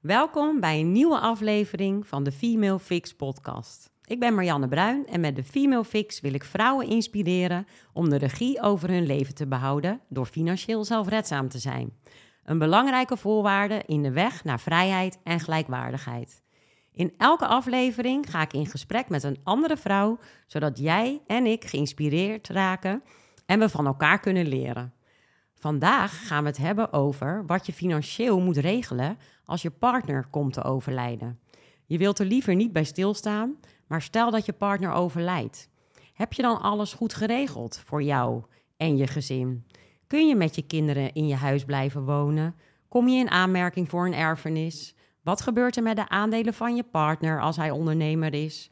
Welkom bij een nieuwe aflevering van de Female Fix podcast. Ik ben Marianne Bruin en met de Female Fix wil ik vrouwen inspireren om de regie over hun leven te behouden door financieel zelfredzaam te zijn. Een belangrijke voorwaarde in de weg naar vrijheid en gelijkwaardigheid. In elke aflevering ga ik in gesprek met een andere vrouw, zodat jij en ik geïnspireerd raken en we van elkaar kunnen leren. Vandaag gaan we het hebben over wat je financieel moet regelen als je partner komt te overlijden. Je wilt er liever niet bij stilstaan, maar stel dat je partner overlijdt. Heb je dan alles goed geregeld voor jou en je gezin? Kun je met je kinderen in je huis blijven wonen? Kom je in aanmerking voor een erfenis? Wat gebeurt er met de aandelen van je partner als hij ondernemer is?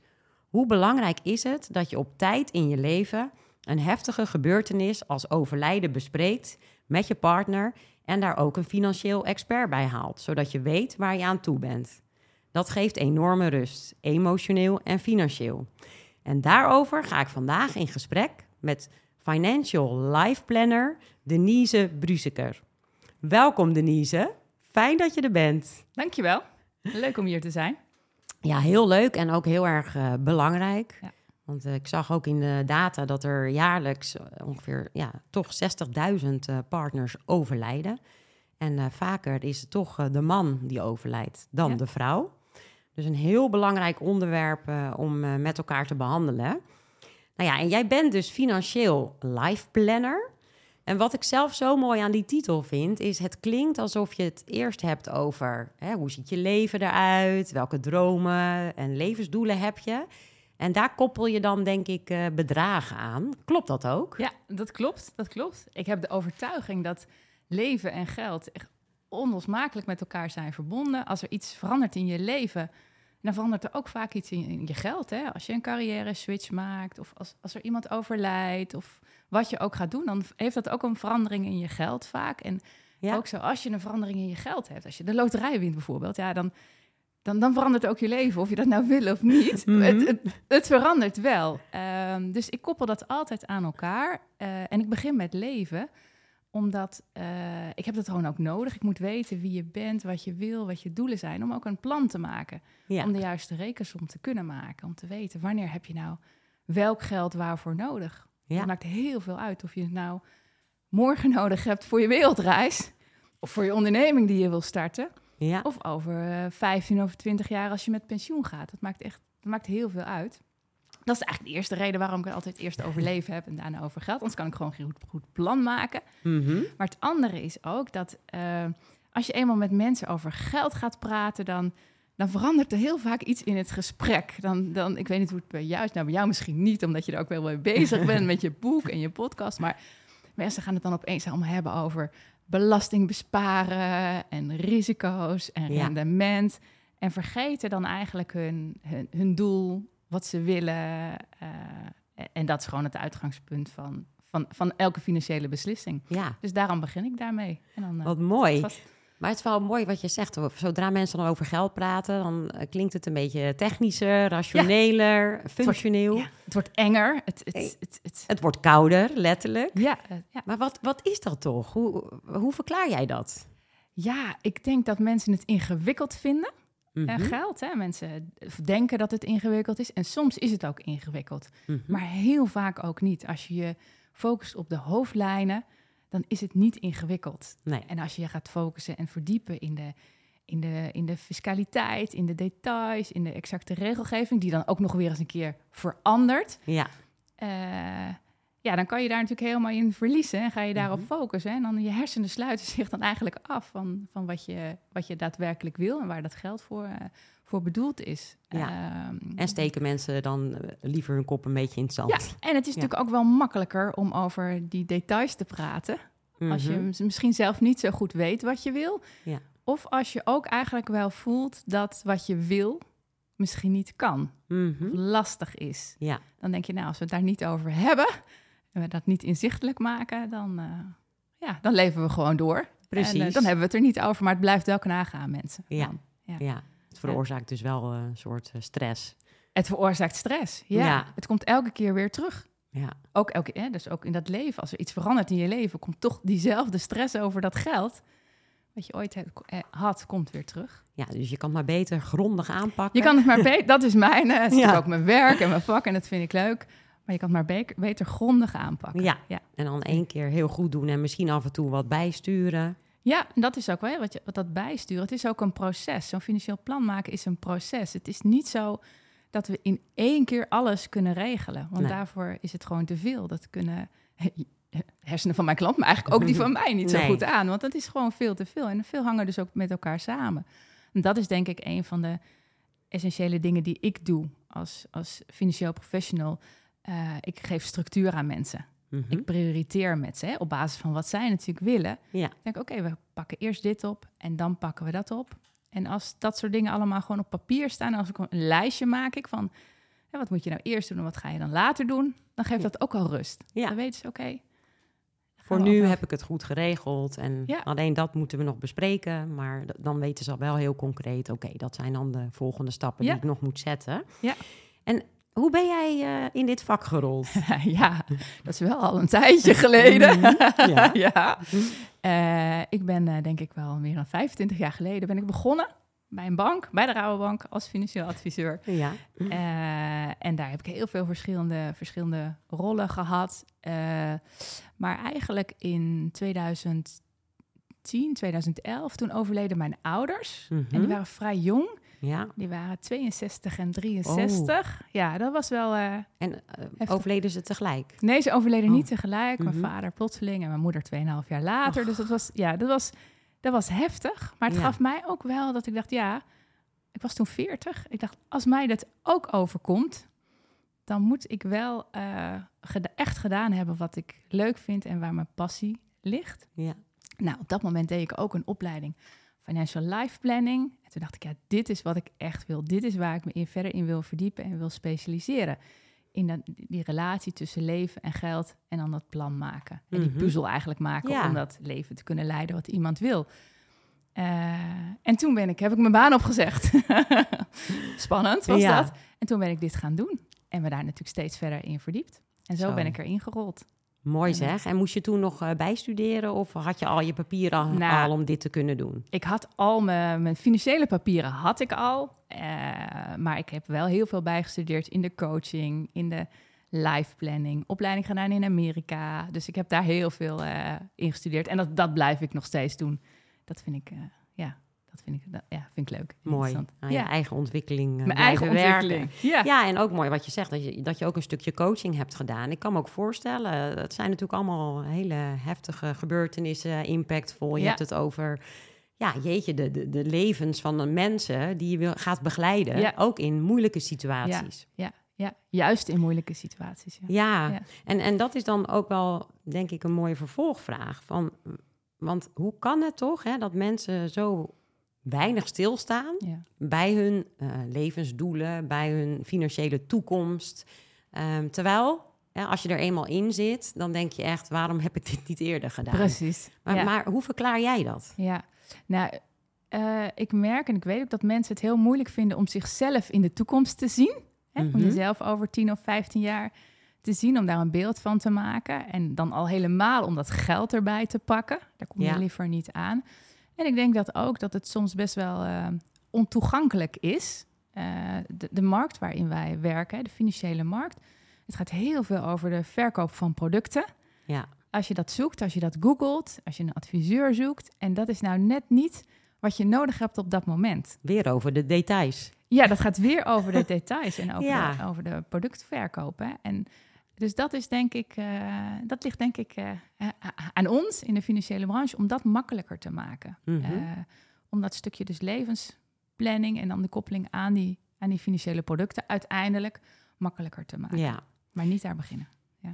Hoe belangrijk is het dat je op tijd in je leven een heftige gebeurtenis als overlijden bespreekt met je partner en daar ook een financieel expert bij haalt, zodat je weet waar je aan toe bent. Dat geeft enorme rust, emotioneel en financieel. En daarover ga ik vandaag in gesprek met Financial Life Planner Denise Bruzeker. Welkom Denise, fijn dat je er bent. Dankjewel, leuk om hier te zijn. Ja, heel leuk en ook heel erg uh, belangrijk. Ja. Want uh, ik zag ook in de data dat er jaarlijks uh, ongeveer ja, toch 60.000 uh, partners overlijden. En vaker is het toch de man die overlijdt dan Ja. de vrouw. Dus een heel belangrijk onderwerp om met elkaar te behandelen. Nou ja, en jij bent dus financieel life planner. En wat ik zelf zo mooi aan die titel vind, is het klinkt alsof je het eerst hebt over hè, hoe ziet je leven eruit, welke dromen en levensdoelen heb je. En daar koppel je dan, denk ik, eh, bedragen aan. Klopt dat ook? Ja, dat klopt, dat klopt. Ik heb de overtuiging dat leven en geld echt onlosmakelijk met elkaar zijn verbonden. Als er iets verandert in je leven, dan verandert er ook vaak iets in, in je geld. Hè? Als je een carrière switch maakt, of als, als er iemand overlijdt, of wat je ook gaat doen, dan heeft dat ook een verandering in je geld vaak. En Ja. ook zo, als je een verandering in je geld hebt, als je de loterij wint bijvoorbeeld, ja, dan, dan, dan verandert ook je leven, of je dat nou wil of niet. Mhm. het, het, het verandert wel. Ehm, dus ik koppel dat altijd aan elkaar. Eh, en ik begin met leven, omdat eh, ik heb dat gewoon ook nodig. Ik moet weten wie je bent, wat je wil, wat je doelen zijn, om ook een plan te maken. Ja. Om de juiste rekensom te kunnen maken, om te weten wanneer heb je nou welk geld waarvoor nodig. Ja. Het maakt heel veel uit of je het nou morgen nodig hebt voor je wereldreis, of voor je onderneming die je wil starten, ja. of over eh, 15 of 20 jaar als je met pensioen gaat. Dat maakt echt dat maakt heel veel uit. Dat is eigenlijk de eerste reden waarom ik het altijd eerst over leven heb en daarna over geld. Anders kan ik gewoon geen goed, goed plan maken. Mhm. Maar het andere is ook dat eh, als je eenmaal met mensen over geld gaat praten, dan, dan verandert er heel vaak iets in het gesprek. Dan, dan, ik weet niet hoe het bij jou is, nou bij jou misschien niet, omdat je er ook wel mee bezig bent met je boek en je podcast. Maar mensen gaan het dan opeens allemaal hebben over belasting besparen en risico's en Ja. rendement. En vergeten dan eigenlijk hun, hun, hun doel, wat ze willen. eh, en dat is gewoon het uitgangspunt van, van, van elke financiële beslissing. ja. Dus daarom begin ik daarmee. En dan, eh, Wat mooi. vast- Maar het is wel mooi wat je zegt. Zodra mensen dan over geld praten, dan eh, klinkt het een beetje technischer, rationeler, functioneel. het wordt enger. Het, het, Hey. het, het, Het wordt kouder, letterlijk. ja, eh, ja. Maar wat, wat is dat toch? Hoe, hoe verklaar jij dat? ja, ik denk dat mensen het ingewikkeld vinden. Eh, geld. Hè? Mensen denken dat het ingewikkeld is. En soms is het ook ingewikkeld. Mhm. Maar heel vaak ook niet. Als je je focust op de hoofdlijnen, dan is het niet ingewikkeld. Nee. En als je je gaat focussen en verdiepen in de, in, de, in de fiscaliteit, in de details, in de exacte regelgeving, die dan ook nog weer eens een keer verandert, Ja, eh, ja, dan kan je daar natuurlijk helemaal in verliezen en ga je daarop Mhm. focussen. En dan je hersenen sluiten zich dan eigenlijk af van, van wat, je, wat je daadwerkelijk wil en waar dat geld voor, eh, voor bedoeld is. Ja. Ehm, en steken mensen dan eh, liever hun kop een beetje in het zand? ja, en het is Ja. natuurlijk ook wel makkelijker om over die details te praten. Als je Mhm. mis- misschien zelf niet zo goed weet wat je wil. Ja. Of als je ook eigenlijk wel voelt dat wat je wil misschien niet kan. Of lastig is. Ja, Dan denk je, nou, als we het daar niet over hebben... en we dat niet inzichtelijk maken, dan, eh, ja, dan leven we gewoon door. precies. En eh, dan hebben we het er niet over, maar het blijft wel nagaan, mensen. Ja. Dan. Ja. Ja, het veroorzaakt dus wel eh, een soort stress. Het veroorzaakt stress. Ja. Ja. Het komt elke keer weer terug. Ja, Ook, elke, hè, dus ook in dat leven, als er iets verandert in je leven, komt toch diezelfde stress over dat geld. wat je ooit had, komt weer terug. Ja, dus je kan het maar beter grondig aanpakken. Je kan het maar beter, dat is mijn, is Ja. ook mijn werk en mijn vak en dat vind ik leuk. Maar je kan het maar be- beter grondig aanpakken. Ja. ja. En dan één keer heel goed doen en misschien af en toe wat bijsturen. Ja, en dat is ook wel wat, je, wat dat bijsturen. Het is ook een proces. Zo'n financieel plan maken is een proces. Het is niet zo dat we in één keer alles kunnen regelen. Want Nee. daarvoor is het gewoon te veel. Dat kunnen hersenen van mijn klant, maar eigenlijk ook die van mij niet zo Nee. goed aan. Want dat is gewoon veel te veel. En veel hangen dus ook met elkaar samen. En dat is denk ik een van de essentiële dingen die ik doe als, als financieel professional. Eh, ik geef structuur aan mensen. Mhm. Ik prioriteer met ze hè, op basis van wat zij natuurlijk willen. Ja. Ik denk, oké, we pakken eerst dit op en dan pakken we dat op. En als dat soort dingen allemaal gewoon op papier staan, als ik een lijstje maak ik van, hè, wat moet je nou eerst doen en wat ga je dan later doen, dan geeft dat ook al rust. Ja. Dan weten ze, oké. Voor nu heb ik het goed geregeld en Ja. alleen dat moeten we nog bespreken. Maar dan weten ze al wel heel concreet, oké, dat zijn dan de volgende stappen die ik nog moet zetten. Ja. En hoe ben jij eh, in dit vak gerold? ja, dat is wel al een tijdje geleden. Mhm, ja. ja. Eh, ik ben eh, denk ik wel meer dan 25 jaar geleden ben ik begonnen bij een bank, bij de Rabobank, als financieel adviseur. ja. En daar heb ik heel veel verschillende, verschillende rollen gehad. Eh, maar eigenlijk in 2010, 2011, toen overleden mijn ouders. En die Mhm. waren vrij jong. Ja. Die waren 62 en 63. Ja, dat was wel... eh, En eh, overleden ze tegelijk? Nee, ze overleden Oh. niet tegelijk. Mijn Mhm. vader plotseling en mijn moeder 2,5 jaar later. Dus dat was, ja, dat was, dat was heftig. Maar het Ja. gaf mij ook wel dat ik dacht, ja, ik was toen 40. Ik dacht, als mij dat ook overkomt, dan moet ik wel eh, echt gedaan hebben wat ik leuk vind en waar mijn passie ligt. Ja. Nou, op dat moment deed ik ook een opleiding Financial Life Planning. En toen dacht ik, ja, dit is wat ik echt wil. Dit is waar ik me in, verder in wil verdiepen en wil specialiseren. In dat, die relatie tussen leven en geld en dan dat plan maken. En die Mhm. puzzel eigenlijk maken Ja. om dat leven te kunnen leiden wat iemand wil. Eh, en toen ben ik, heb ik mijn baan opgezegd. Spannend was Ja. dat. En toen ben ik dit gaan doen. En me daar natuurlijk steeds verder in verdiept. En zo, Zo. ben ik erin gerold. Mooi zeg. En moest je toen nog eh, bijstuderen of had je al je papieren al, Nou, al om dit te kunnen doen? Ik had al mijn, mijn financiële papieren had ik al. eh, maar ik heb wel heel veel bijgestudeerd in de coaching, in de life planning, opleiding gedaan in Amerika. Dus ik heb daar heel veel eh in gestudeerd. En dat, dat blijf ik nog steeds doen. Dat vind ik, dat vind ik, dat, ja, vind ik leuk. Mooi. interessant. Aan je ja, eigen ontwikkeling. eh, mijn eigen ontwikkeling. Ja. Ja, en ook mooi wat je zegt, dat je, dat je ook een stukje coaching hebt gedaan. Ik kan me ook voorstellen, het zijn natuurlijk allemaal hele heftige gebeurtenissen, impactvol. Je Ja. hebt het over, ja, jeetje, de, de, de levens van de mensen die je wil, gaat begeleiden. Ja. Ook in moeilijke situaties. ja, ja, juist in moeilijke situaties. Ja. Ja, Ja. En, en dat is dan ook wel, denk ik, een mooie vervolgvraag. Van, want hoe kan het toch hè, dat mensen zo weinig stilstaan Ja. bij hun eh, levensdoelen, bij hun financiële toekomst? Ehm, terwijl, als je er eenmaal in zit, dan denk je echt, waarom heb ik dit niet eerder gedaan? Precies. Maar, ja. maar hoe verklaar jij dat? Ja, nou, eh, ik merk en ik weet ook dat mensen het heel moeilijk vinden om zichzelf in de toekomst te zien. Hè? Om Mhm. jezelf over 10 of 15 jaar te zien, om daar een beeld van te maken. En dan al helemaal om dat geld erbij te pakken. Daar kom je liever niet aan. En ik denk dat ook dat het soms best wel eh, ontoegankelijk is. Eh, de, de markt waarin wij werken, de financiële markt. Het gaat heel veel over de verkoop van producten Ja, als je dat zoekt, als je dat googelt, als je een adviseur zoekt. En dat is nou net niet wat je nodig hebt op dat moment. weer over de details. Ja, dat gaat weer over de details en over, Ja. de, over de productverkoop. Hè. En dus dat is denk ik, eh, dat ligt denk ik eh, aan ons in de financiële branche om dat makkelijker te maken. Mhm. Eh, om dat stukje dus levensplanning en dan de koppeling aan die, aan die financiële producten uiteindelijk makkelijker te maken. Ja. Maar niet daar beginnen.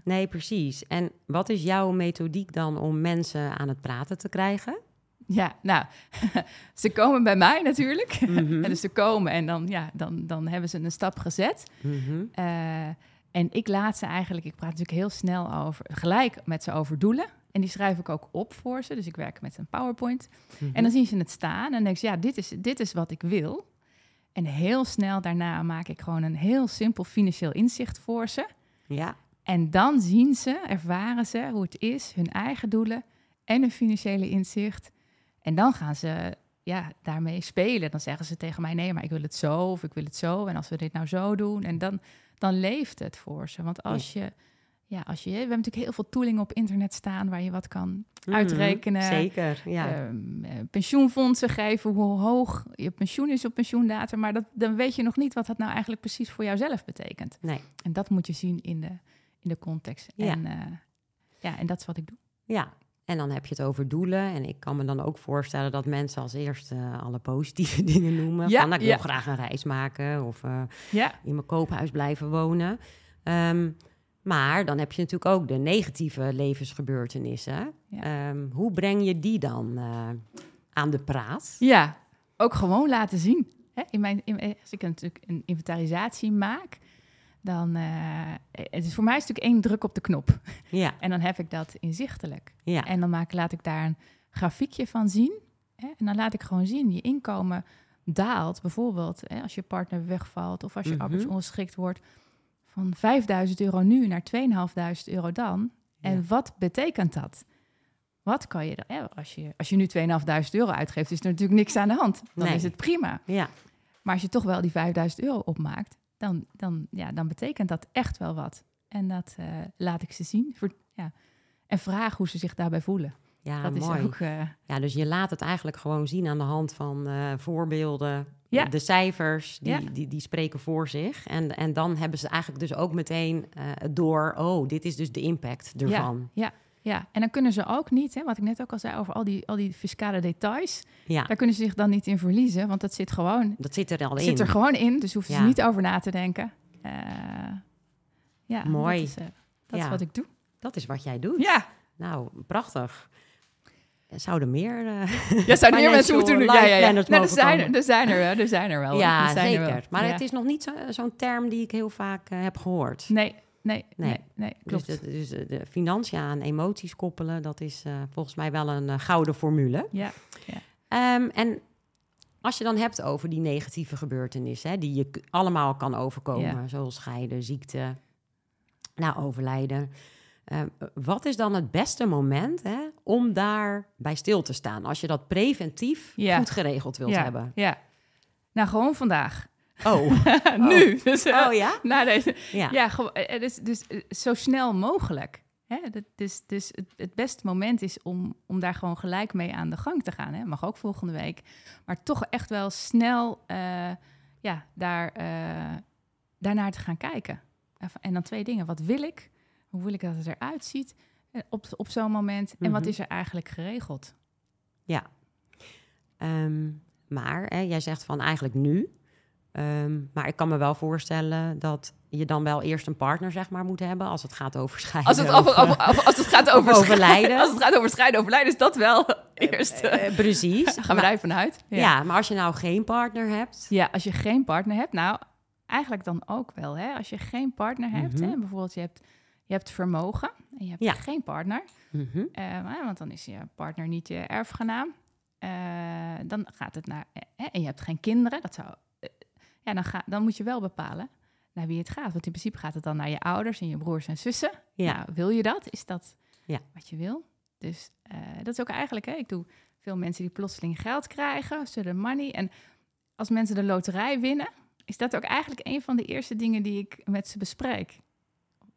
Nee, precies. En wat is jouw methodiek dan om mensen aan het praten te krijgen? Ja, nou, ze komen bij mij natuurlijk. Mhm. En dus ze komen en dan, ja, dan, dan hebben ze een stap gezet. Mhm. Eh, en ik laat ze eigenlijk, ik praat natuurlijk heel snel over, gelijk met ze over doelen. En die schrijf ik ook op voor ze. Dus ik werk met een PowerPoint. Mhm. En dan zien ze het staan en dan denken ze, ja, dit is, dit is wat ik wil. En heel snel daarna maak ik gewoon een heel simpel financieel inzicht voor ze. Ja, En dan zien ze, ervaren ze hoe het is, hun eigen doelen en hun financiële inzicht. En dan gaan ze ja, daarmee spelen. Dan zeggen ze tegen mij: nee, maar ik wil het zo of ik wil het zo. En als we dit nou zo doen, en dan, dan leeft het voor ze. Want als je ja, als je, we hebben natuurlijk heel veel toolingen op internet staan waar je wat kan Mhm, uitrekenen. Zeker, ja. Ehm, eh, pensioenfondsen geven hoe hoog je pensioen is op pensioendatum. Maar dat, dan weet je nog niet wat dat nou eigenlijk precies voor jouzelf betekent. nee. En dat moet je zien in de, in de context. Ja. En, eh, ja, en dat is wat ik doe. Ja, en dan heb je het over doelen. En ik kan me dan ook voorstellen dat mensen als eerste eh, alle positieve dingen noemen. Ja, van, nou, ik wil ja. graag een reis maken of eh, Ja, in mijn koophuis blijven wonen. Ehm, maar dan heb je natuurlijk ook de negatieve levensgebeurtenissen. Ehm, hoe breng je die dan eh, aan de praat? ja ook gewoon laten zien. Hè? In mijn, in, als ik natuurlijk een inventarisatie maak, dan... eh, het is voor mij is natuurlijk één druk op de knop. Ja, En dan heb ik dat inzichtelijk. ja, En dan maak, laat ik daar een grafiekje van zien. Hè? En dan laat ik gewoon zien, je inkomen daalt bijvoorbeeld hè, als je partner wegvalt of als je Mhm. arbeidsongeschikt wordt van 5000 euro nu naar 2500 euro dan. En wat betekent dat? Wat kan je dan? Hè, als, je, als je nu 2500 euro uitgeeft, is er natuurlijk niks aan de hand. Dan Nee. is het prima. ja, Maar als je toch wel die 5000 euro opmaakt, dan, dan, ja, dan betekent dat echt wel wat. En dat eh, laat ik ze zien. Voor, ja. En vraag hoe ze zich daarbij voelen. ja dat mooi. is ook. eh, Ja, dus je laat het eigenlijk gewoon zien aan de hand van eh, voorbeelden. Ja. De cijfers, die, Ja. die, die spreken voor zich. En, en dan hebben ze eigenlijk dus ook meteen door... oh, dit is dus de impact ervan. Ja, ja, en dan kunnen ze ook niet, hè, wat ik net ook al zei over al die, al die fiscale details, Ja, daar kunnen ze zich dan niet in verliezen, want dat zit gewoon, dat zit er al in. zit er gewoon in, dus hoeven ze Ja. niet over na te denken. Eh, ja, Mooi. Dat, is, eh, dat Ja. is wat ik doe. Dat is wat jij doet. Ja, Nou, prachtig. Zouden meer... eh, ja zou meer mensen moeten doen. Ja, ja, ja. Nou, er, zijn, er, er zijn er, er zijn er wel. ja, Er zijn er wel. zeker. Maar Ja. het is nog niet zo- zo'n term die ik heel vaak heb gehoord. Nee, nee, nee, Nee. nee, Dus, klopt. de, dus de, financiën aan emoties koppelen, dat is eh, volgens mij wel een eh, gouden formule. Ja, Ehm, en als je dan hebt over die negatieve gebeurtenissen, hè, die je allemaal kan overkomen, Ja. zoals scheiden, ziekte, nou, overlijden. Ehm, wat is dan het beste moment hè, om daar bij stil te staan? Als je dat preventief Ja. goed geregeld wilt ja, hebben. ja. Nou, gewoon vandaag. Oh, nu. Dus, eh, oh ja? na deze, Ja. Ja, eh, dus, dus zo snel mogelijk. Hè? Dat, dus dus het, het beste moment is om, om daar gewoon gelijk mee aan de gang te gaan. Hè? Mag ook volgende week. Maar toch echt wel snel ja, daar, daarnaar te gaan kijken. En dan twee dingen. Wat wil ik? Hoe wil ik dat het eruit ziet op, op zo'n moment? En wat Mhm. is er eigenlijk geregeld? Ja. Ehm, maar hè, jij zegt van eigenlijk nu. Ehm, maar ik kan me wel voorstellen dat je dan wel eerst een partner zeg maar moet hebben als het gaat over scheiden. Als het, over, over, over- als het gaat over overlijden. Als het gaat over scheiden, overlijden, is dat wel eerst. eh, eh, precies. Daar gaan we Maar- daar even vanuit. ja. maar als je nou geen partner hebt. Ja, als je geen partner hebt, nou, eigenlijk dan ook wel. Hè? Als je geen partner hebt, Mhm. hè? bijvoorbeeld je hebt, je hebt vermogen en je hebt Ja. geen partner, Mhm, eh, maar- want dan is je partner niet je erfgenaam. Dan gaat het naar, en je hebt geen kinderen, dat zou, ja, dan, ga, dan moet je wel bepalen naar wie het gaat. Want in principe gaat het dan naar je ouders en je broers en zussen. Ja. Nou, wil je dat? Is dat Ja. wat je wil? Dus eh, dat is ook eigenlijk, hè, ik doe veel mensen die plotseling geld krijgen, sudden money. En als mensen de loterij winnen, is dat ook eigenlijk een van de eerste dingen die ik met ze bespreek.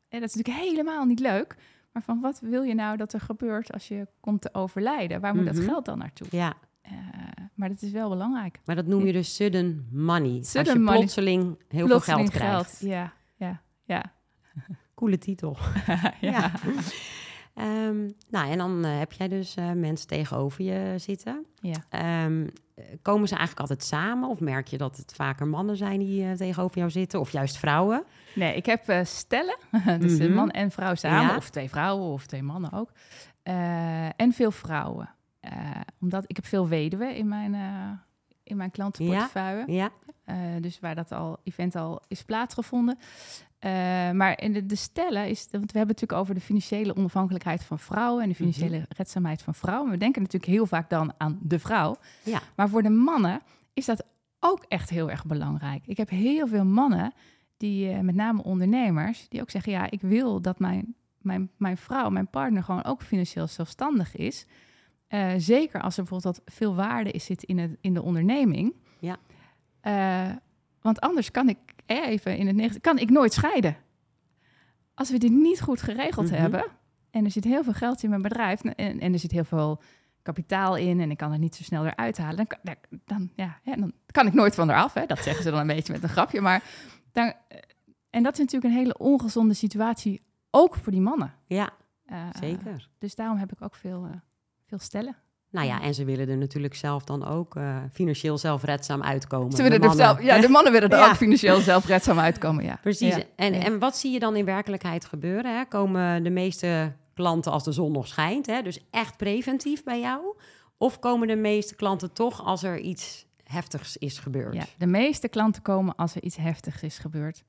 En dat is natuurlijk helemaal niet leuk. Maar van wat wil je nou dat er gebeurt als je komt te overlijden? Waar moet Mhm. dat geld dan naartoe? Ja, maar dat is wel belangrijk. maar dat noem je dus sudden money. als Sudden je money. plotseling heel Plotseling veel geld krijgt. Ja, ja, ja. Coole titel. ja. Ja. Ehm, nou, en dan eh, heb jij dus eh, mensen tegenover je zitten. Ja. Ehm, eh, komen ze eigenlijk altijd samen? Of merk je dat het vaker mannen zijn die eh, tegenover jou zitten? Of juist vrouwen? Nee, ik heb stellen, dus Mhm. een man en vrouw samen, Ja. of twee vrouwen of twee mannen ook. En veel vrouwen. Eh, omdat ik heb veel weduwen in mijn, eh, in mijn klantenportefeuille. Ja? Eh, dus waar dat al, event al is plaatsgevonden. Maar in de, de stellen is, want we hebben het natuurlijk over de financiële onafhankelijkheid van vrouwen en de financiële redzaamheid van vrouwen. We denken natuurlijk heel vaak dan aan de vrouw. Ja. Maar voor de mannen is dat ook echt heel erg belangrijk. Ik heb heel veel mannen, die, met name ondernemers, die ook zeggen: ja, ik wil dat mijn, mijn, mijn vrouw, mijn partner, gewoon ook financieel zelfstandig is. Eh, zeker als er bijvoorbeeld wat veel waarde is zit in, het, in de onderneming. Ja. Eh, want anders kan ik eh, even in het negatief, kan ik nooit scheiden. Als we dit niet goed geregeld Mhm. hebben en er zit heel veel geld in mijn bedrijf en, en er zit heel veel kapitaal in en ik kan het niet zo snel eruit halen, dan, kan- dan, ja, dan kan ik nooit van eraf. Hè? Dat zeggen ze dan een beetje met een grapje. Maar dan, en dat is natuurlijk een hele ongezonde situatie, ook voor die mannen. Ja, zeker. dus daarom heb ik ook veel, veel stellen. Nou ja, en ze willen er natuurlijk zelf dan ook eh, financieel zelfredzaam uitkomen. Ze willen de er mannen. zelf, ja, de mannen willen er Ja. ook financieel zelfredzaam uitkomen. Ja. Precies. Ja. En, Ja. en wat zie je dan in werkelijkheid gebeuren? Hè? Komen de meeste klanten als de zon nog schijnt, hè? dus echt preventief bij jou? Of komen de meeste klanten toch als er iets heftigs is gebeurd? Ja, de meeste klanten komen als er iets heftigs is gebeurd.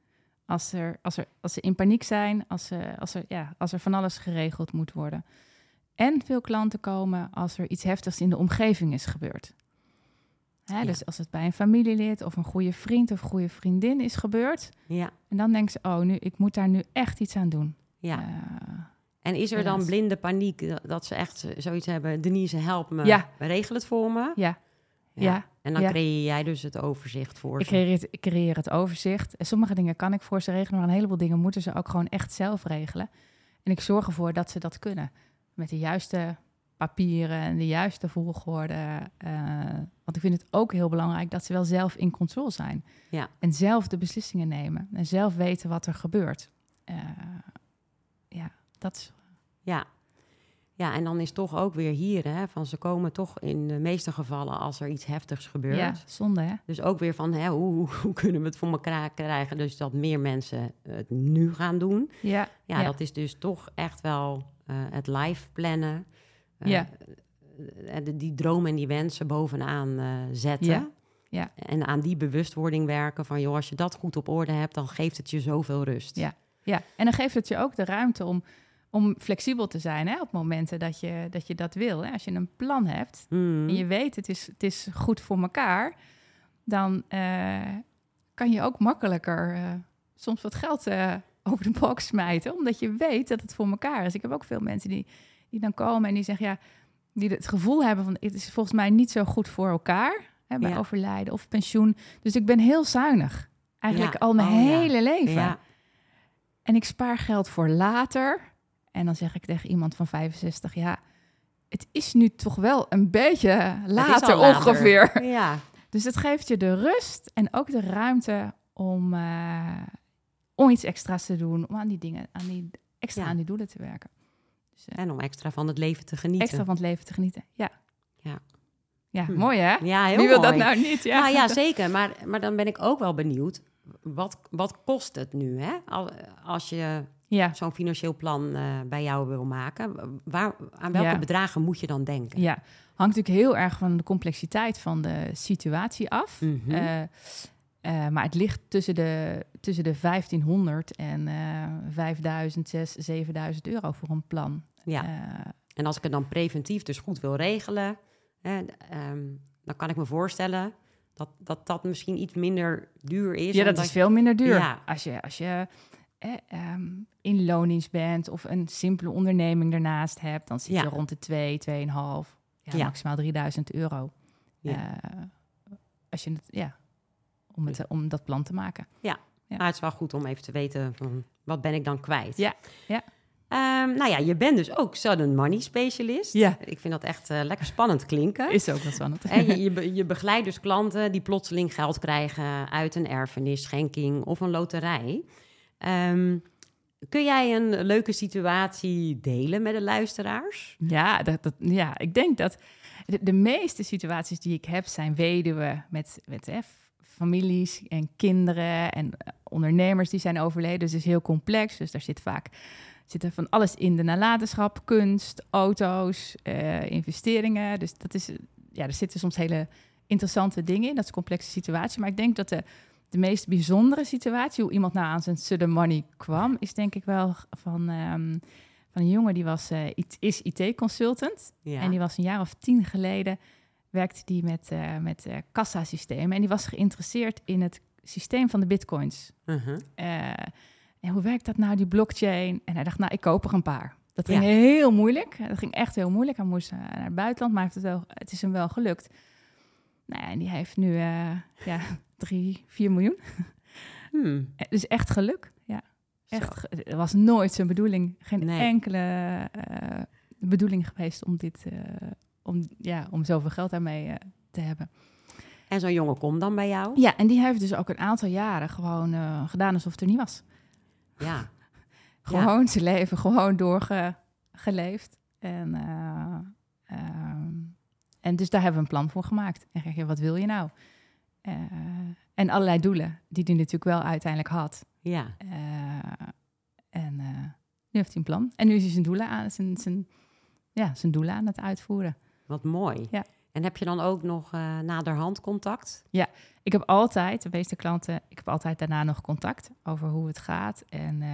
Als, er, als, er, als ze in paniek zijn, als, er, als, er, ja, als er van alles geregeld moet worden. En veel klanten komen als er iets heftigs in de omgeving is gebeurd. Hè, Ja. Dus als het bij een familielid of een goede vriend of goede vriendin is gebeurd. Ja, En dan denken ze, oh, nu, ik moet daar nu echt iets aan doen. ja. Eh, En is er dan blinde paniek dat- ze echt zoiets hebben? Denise, help me, Ja. regel het voor me. ja, ja. En dan ja. creëer jij dus het overzicht voor Ik ze. creëer, het, ik creëer het overzicht. En sommige dingen kan ik voor ze regelen, maar een heleboel dingen moeten ze ook gewoon echt zelf regelen. En ik zorg ervoor dat ze dat kunnen. Met de juiste papieren en de juiste volgorde. eh, want ik vind het ook heel belangrijk dat ze wel zelf in controle zijn. Ja. En zelf de beslissingen nemen. En zelf weten wat er gebeurt. Eh, ja, dat is... Ja. ja, en dan is toch ook weer hier, hè, van ze komen toch in de meeste gevallen als er iets heftigs gebeurt. Ja, zonde hè? Dus ook weer van, hè, hoe, kunnen we het voor elkaar krijgen? Dus dat meer mensen het nu gaan doen. Ja, Ja, Ja. dat is dus toch echt wel het live plannen. Eh, Ja. eh, die dromen en die wensen bovenaan eh, zetten. Ja. Ja. En aan die bewustwording werken van, joh, als je dat goed op orde hebt, dan geeft het je zoveel rust. Ja. Ja, en dan geeft het je ook de ruimte om, om flexibel te zijn hè, op momenten dat je, dat je dat wil. Hè. Als je een plan hebt Mm. en je weet het is, het is goed voor elkaar, dan eh, kan je ook makkelijker eh, soms wat geld eh, over de box smijten, omdat je weet dat het voor elkaar is. Ik heb ook veel mensen die, die dan komen en die zeggen, ja, die het gevoel hebben van het is volgens mij niet zo goed voor elkaar hè, bij Ja. overlijden of pensioen. Dus ik ben heel zuinig. Eigenlijk Ja. al mijn Oh, ja. hele leven. Ja, En ik spaar geld voor later. En dan zeg ik tegen iemand van 65, ja, het is nu toch wel een beetje later. ongeveer. ja. Dus het geeft je de rust en ook de ruimte om, eh, om iets extra's te doen, om aan die dingen, aan die, extra Ja. aan die doelen te werken. Dus, eh, En om extra van het leven te genieten. extra van het leven te genieten. Ja. Ja. Ja, Hm. mooi hè? Ja, heel Wie wil dat nou niet? Ja, Nou ja, zeker. Maar, maar dan ben ik ook wel benieuwd. Wat, wat kost het nu, hè? Al- Als je ja. zo'n financieel plan eh, bij jou wil maken. Waar, aan welke Ja. bedragen moet je dan denken? ja. Hangt natuurlijk heel erg van de complexiteit van de situatie af. Eh, eh, maar het ligt tussen de, tussen de 1500 en eh 5000, 6, 7000 euro voor een plan. ja. Eh, En als ik het dan preventief dus goed wil regelen, hè, ehm, dan kan ik me voorstellen dat, dat dat misschien iets minder duur is. ja, dat is veel minder duur. Ja. Als je, als je eh, in loondienst bent of een simpele onderneming ernaast hebt, dan zit Ja. je rond de 2, 2,5, ja, Ja. maximaal 3000 euro. Ja. Eh, als je het, ja, om, het, om dat plan te maken. Ja. Maar het is wel goed om even te weten van wat ben ik dan kwijt. Ja, ja. Ehm, nou ja, je bent dus ook sudden money specialist. Ja. Ik vind dat echt eh, lekker spannend klinken. Is ook wat spannend. En je, je, be- je begeleidt dus klanten die plotseling geld krijgen uit een erfenis, schenking of een loterij. Ehm, kun jij een leuke situatie delen met de luisteraars? Ja, dat, dat, ja, ik denk dat de, de meeste situaties die ik heb zijn weduwen met, met f- families en kinderen en eh, ondernemers die zijn overleden. Dus het is heel complex. Dus daar zit vaak zit er van alles in de nalatenschap, kunst, auto's, eh, investeringen. Dus dat is, ja, er zitten soms hele interessante dingen in. Dat is een complexe situatie. Maar ik denk dat de, de meest bijzondere situatie, hoe iemand nou aan zijn sudden money kwam, is denk ik wel van, ehm, van een jongen die was, eh, IT is IT-consultant. Ja. En die was een jaar of tien geleden, werkte die met, eh met eh, kassasystemen. En die was geïnteresseerd in het systeem van de bitcoins. Mhm. Eh, en hoe werkt dat nou, die blockchain? En hij dacht, nou, ik koop er een paar. Dat ging Ja. heel moeilijk. Dat ging echt heel moeilijk. Hij moest naar het buitenland, maar heeft het, wel, het is hem wel gelukt. Nou ja, en die heeft nu ja, drie, vier miljoen. Hmm. Dus echt geluk. Ja, echt. Het was nooit zijn bedoeling. Geen Nee. enkele bedoeling geweest om dit, eh, om, ja, om zoveel geld daarmee eh, te hebben. En zo'n jongen komt dan bij jou? Ja, en die heeft dus ook een aantal jaren gewoon eh, gedaan alsof het er niet was. Ja. Gewoon zijn leven gewoon doorgeleefd. En, eh, ehm, en dus daar hebben we een plan voor gemaakt. En zeg je, wat wil je nou? En allerlei doelen die hij natuurlijk wel uiteindelijk had. Ja. En nu heeft hij een plan. En nu is hij zijn doelen aan, zijn, zijn, ja, zijn doelen aan het uitvoeren. Wat mooi. Ja. En heb je dan ook nog eh, naderhand contact? Ik heb altijd, de meeste klanten, ik heb altijd daarna nog contact over hoe het gaat. En, eh,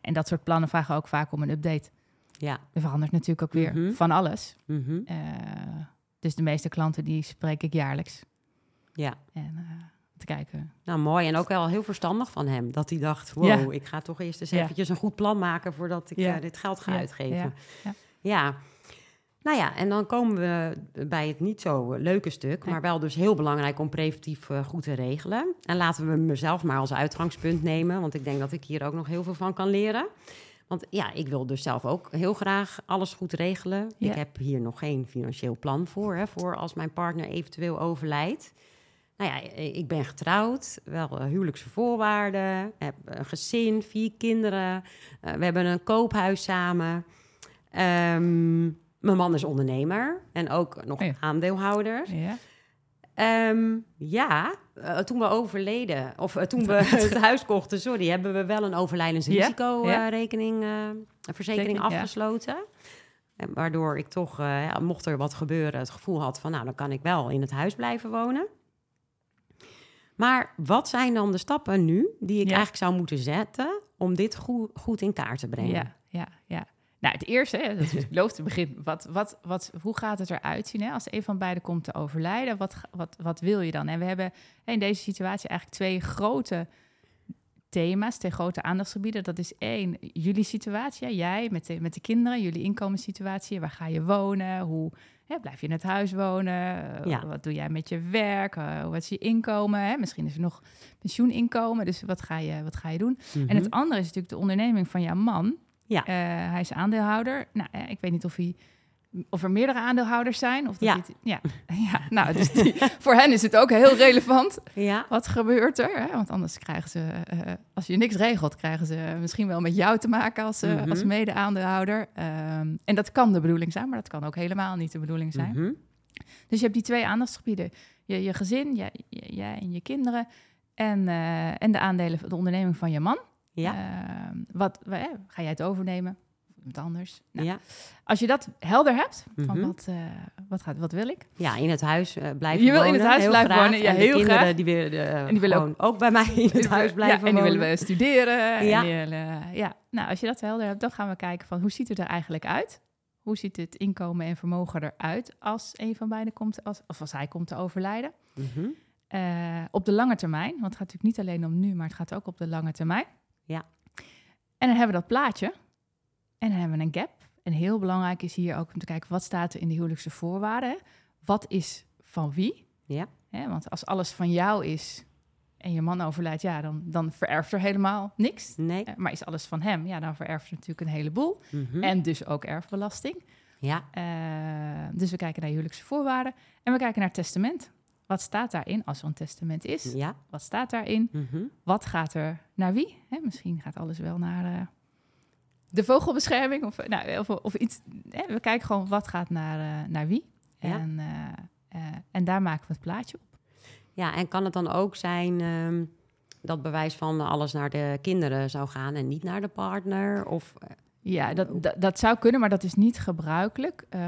en dat soort plannen vragen ook vaak om een update. Ja. Er verandert natuurlijk ook weer Mhm. van alles. Eh, dus de meeste klanten die spreek ik jaarlijks. Ja. En te kijken. Nou, mooi. En ook wel heel verstandig van hem. Dat hij dacht, wow, Ja. ik ga toch eerst eens Ja. eventjes een goed plan maken... voordat ik Ja. dit geld ga Ja. uitgeven. Ja. Nou ja, en dan komen we bij het niet zo eh, leuke stuk... Maar wel dus heel belangrijk om preventief eh, goed te regelen. En laten we mezelf maar als uitgangspunt nemen... want ik denk dat ik hier ook nog heel veel van kan leren... Want ja, ik wil dus zelf ook heel graag alles goed regelen. Ja. Ik heb hier nog geen financieel plan voor, hè, voor als mijn partner eventueel overlijdt. Nou ja, ik ben getrouwd, wel eh, huwelijkse voorwaarden, heb een gezin, vier kinderen. We hebben een koophuis samen. Ehm, mijn man is ondernemer en ook nog Oh ja. aandeelhouder. Ja. Ehm, ja, eh, toen we overleden, of eh, toen we het huis kochten, sorry, hebben we wel een overlijdensrisicorekening, eh, een verzekering Zeker, afgesloten. En waardoor ik toch, ja, mocht er wat gebeuren, het gevoel had van, nou, dan kan ik wel in het huis blijven wonen. Maar wat zijn dan de stappen nu die ik Ja. eigenlijk zou moeten zetten om dit goed, goed in kaart te brengen? Ja, ja, ja. Nou, het eerste, hè, dat is te begin. Wat, wat, wat, hoe gaat het eruit zien hè? als een van beiden komt te overlijden? Wat, wat, wat wil je dan? En we hebben in deze situatie eigenlijk twee grote thema's, twee grote aandachtsgebieden. Dat is één, jullie situatie, hè, jij met de, met de kinderen, jullie inkomenssituatie. Waar ga je wonen? Hoe hè, blijf je in het huis wonen? Eh, Ja. Wat doe jij met je werk? Eh, wat is je inkomen? Hè? Misschien is er nog pensioeninkomen. Dus wat ga je, wat ga je doen? En Mhm. het andere is natuurlijk de onderneming van jouw man. Ja. Eh, hij is aandeelhouder. Nou, eh, ik weet niet of, hij, of er meerdere aandeelhouders zijn. Of dat Ja. hij ja. ja. Nou, dus die, voor hen is het ook heel relevant. Ja, Wat gebeurt er? Hè? Want anders krijgen ze, eh, als je niks regelt, krijgen ze misschien wel met jou te maken als, Mhm. als mede-aandeelhouder. Ehm, en dat kan de bedoeling zijn, maar dat kan ook helemaal niet de bedoeling zijn. Mhm. Dus je hebt die twee aandachtsgebieden. Je, je gezin, jij, jij en je kinderen. En, en de aandelen, de onderneming van je man. Ja. Ehm, wat, ga jij het overnemen? Iemand anders? Nou, ja. Als je dat helder hebt, van Mhm. wat, eh, wat, gaat, wat wil ik? Ja, in het huis eh, blijven Je wil in wonen. het huis blijven graag. wonen, ja, en heel kinderen graag. die willen, eh, En die willen ook, bij mij in het huis blijven ja, en die wonen. willen we studeren. Ja. En die willen, ja. Nou, als je dat helder hebt, dan gaan we kijken van hoe ziet het er eigenlijk uit? Hoe ziet het inkomen en vermogen eruit als een van beiden komt, als, of als hij komt te overlijden? Mhm. Op de lange termijn, want het gaat natuurlijk niet alleen om nu, maar het gaat ook op de lange termijn. Ja. En dan hebben we dat plaatje en dan hebben we een gap. En heel belangrijk is hier ook om te kijken wat staat er in de huwelijkse voorwaarden. Wat is van wie? Ja. Want als alles van jou is en je man overlijdt, ja, dan, dan vererft er helemaal niks. Nee. Eh, maar is alles van hem, ja, dan vererft er natuurlijk een heleboel. Mhm. En dus ook erfbelasting. Ja. Eh, dus we kijken naar huwelijkse voorwaarden en we kijken naar het testament. Wat staat daarin als een testament is? Ja. Wat staat daarin? Mhm. Wat gaat er naar wie? Hè, misschien gaat alles wel naar eh, de vogelbescherming of, nou, of, of iets. Hè, we kijken gewoon wat gaat naar, eh, naar wie. Ja. En, eh, en daar maken we het plaatje op. Ja, en kan het dan ook zijn ehm, dat bewijs van alles naar de kinderen zou gaan en niet naar de partner? Of, Ja, dat, dat, dat zou kunnen, maar dat is niet gebruikelijk. Eh,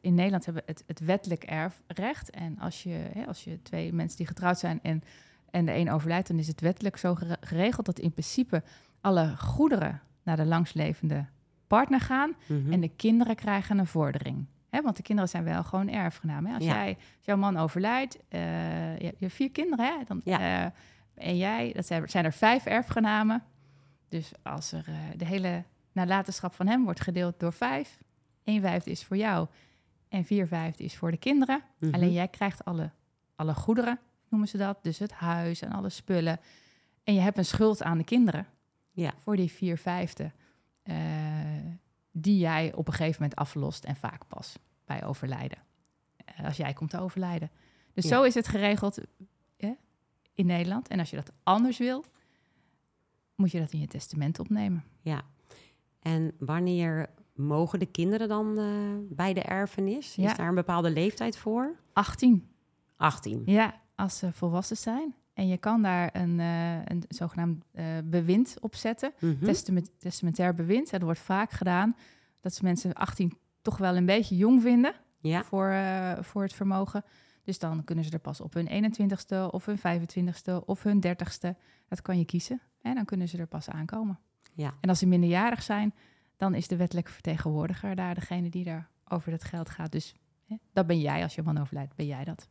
in Nederland hebben we het, het wettelijk erfrecht. En als je, hè, als je twee mensen die getrouwd zijn en, en de een overlijdt, dan is het wettelijk zo gere- geregeld dat in principe alle goederen naar de langslevende partner gaan. mhm. En de kinderen krijgen een vordering. Hè, want de kinderen zijn wel gewoon erfgenaam. Hè? Als, Ja. jij, als jouw man overlijdt, eh, je, je hebt vier kinderen, hè? Dan, Ja. eh, en jij, dat zijn, zijn er vijf erfgenamen. Dus als er de hele nalatenschap van hem wordt gedeeld door vijf. Een vijfde is voor jou en vier vijfde is voor de kinderen. Mhm. Alleen jij krijgt alle, alle goederen, noemen ze dat. Dus het huis en alle spullen. En je hebt een schuld aan de kinderen Ja. voor die vier vijfde. eh, die jij op een gegeven moment aflost en vaak pas bij overlijden. Eh, als jij komt te overlijden. Dus Ja. zo is het geregeld in Nederland. En als je dat anders wil, moet je dat in je testament opnemen. Ja. En wanneer mogen de kinderen dan eh, bij de erfenis? Ja. Is daar een bepaalde leeftijd voor? 18. 18. Ja, als ze volwassen zijn. En je kan daar een, eh, een zogenaamd eh, bewind op zetten. Mhm. Testament, testamentair bewind. Dat wordt vaak gedaan dat ze mensen 18 toch wel een beetje jong vinden Ja. voor, voor het vermogen. Dus dan kunnen ze er pas op hun 21ste of hun 25ste of hun 30ste. Dat kan je kiezen. En dan kunnen ze er pas aankomen. Ja. En als ze minderjarig zijn, dan is de wettelijke vertegenwoordiger daar degene die daar over het geld gaat. Dus hè, dat ben jij als je man overlijdt, ben jij dat.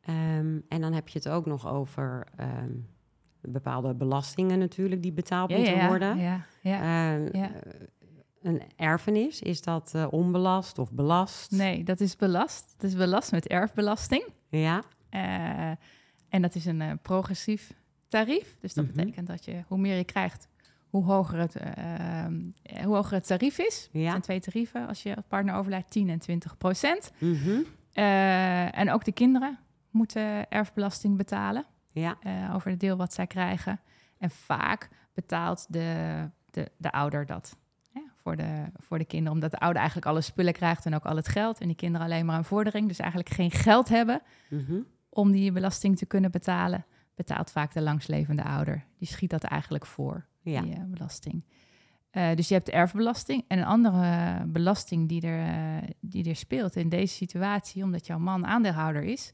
Ehm, en dan heb je het ook nog over ehm, bepaalde belastingen natuurlijk die betaald moeten worden. Ja, ja. Ehm, ja. Een erfenis, is dat eh, onbelast of belast? Nee, dat is belast. Dat is belast met erfbelasting. Ja, Eh, en dat is een eh, progressief tarief. Dus dat Mhm. betekent dat je, hoe meer je krijgt, hoe hoger het, eh, eh, hoe hoger het tarief is. Er ja. zijn twee tarieven als je partner overlijdt, 10 en 20 procent. Eh, en ook de kinderen moeten erfbelasting betalen ja. eh, over het deel wat zij krijgen. En vaak betaalt de, de, de ouder dat hè, voor, de, voor de kinderen. Omdat de ouder eigenlijk alle spullen krijgt en ook al het geld. En die kinderen alleen maar een vordering. Dus eigenlijk geen geld hebben Mhm. om die belasting te kunnen betalen. Betaalt vaak de langslevende ouder. Die schiet dat eigenlijk voor, ja. die eh, belasting. Eh, dus je hebt de erfbelasting. En een andere belasting die er, eh, die er speelt in deze situatie, omdat jouw man aandeelhouder is,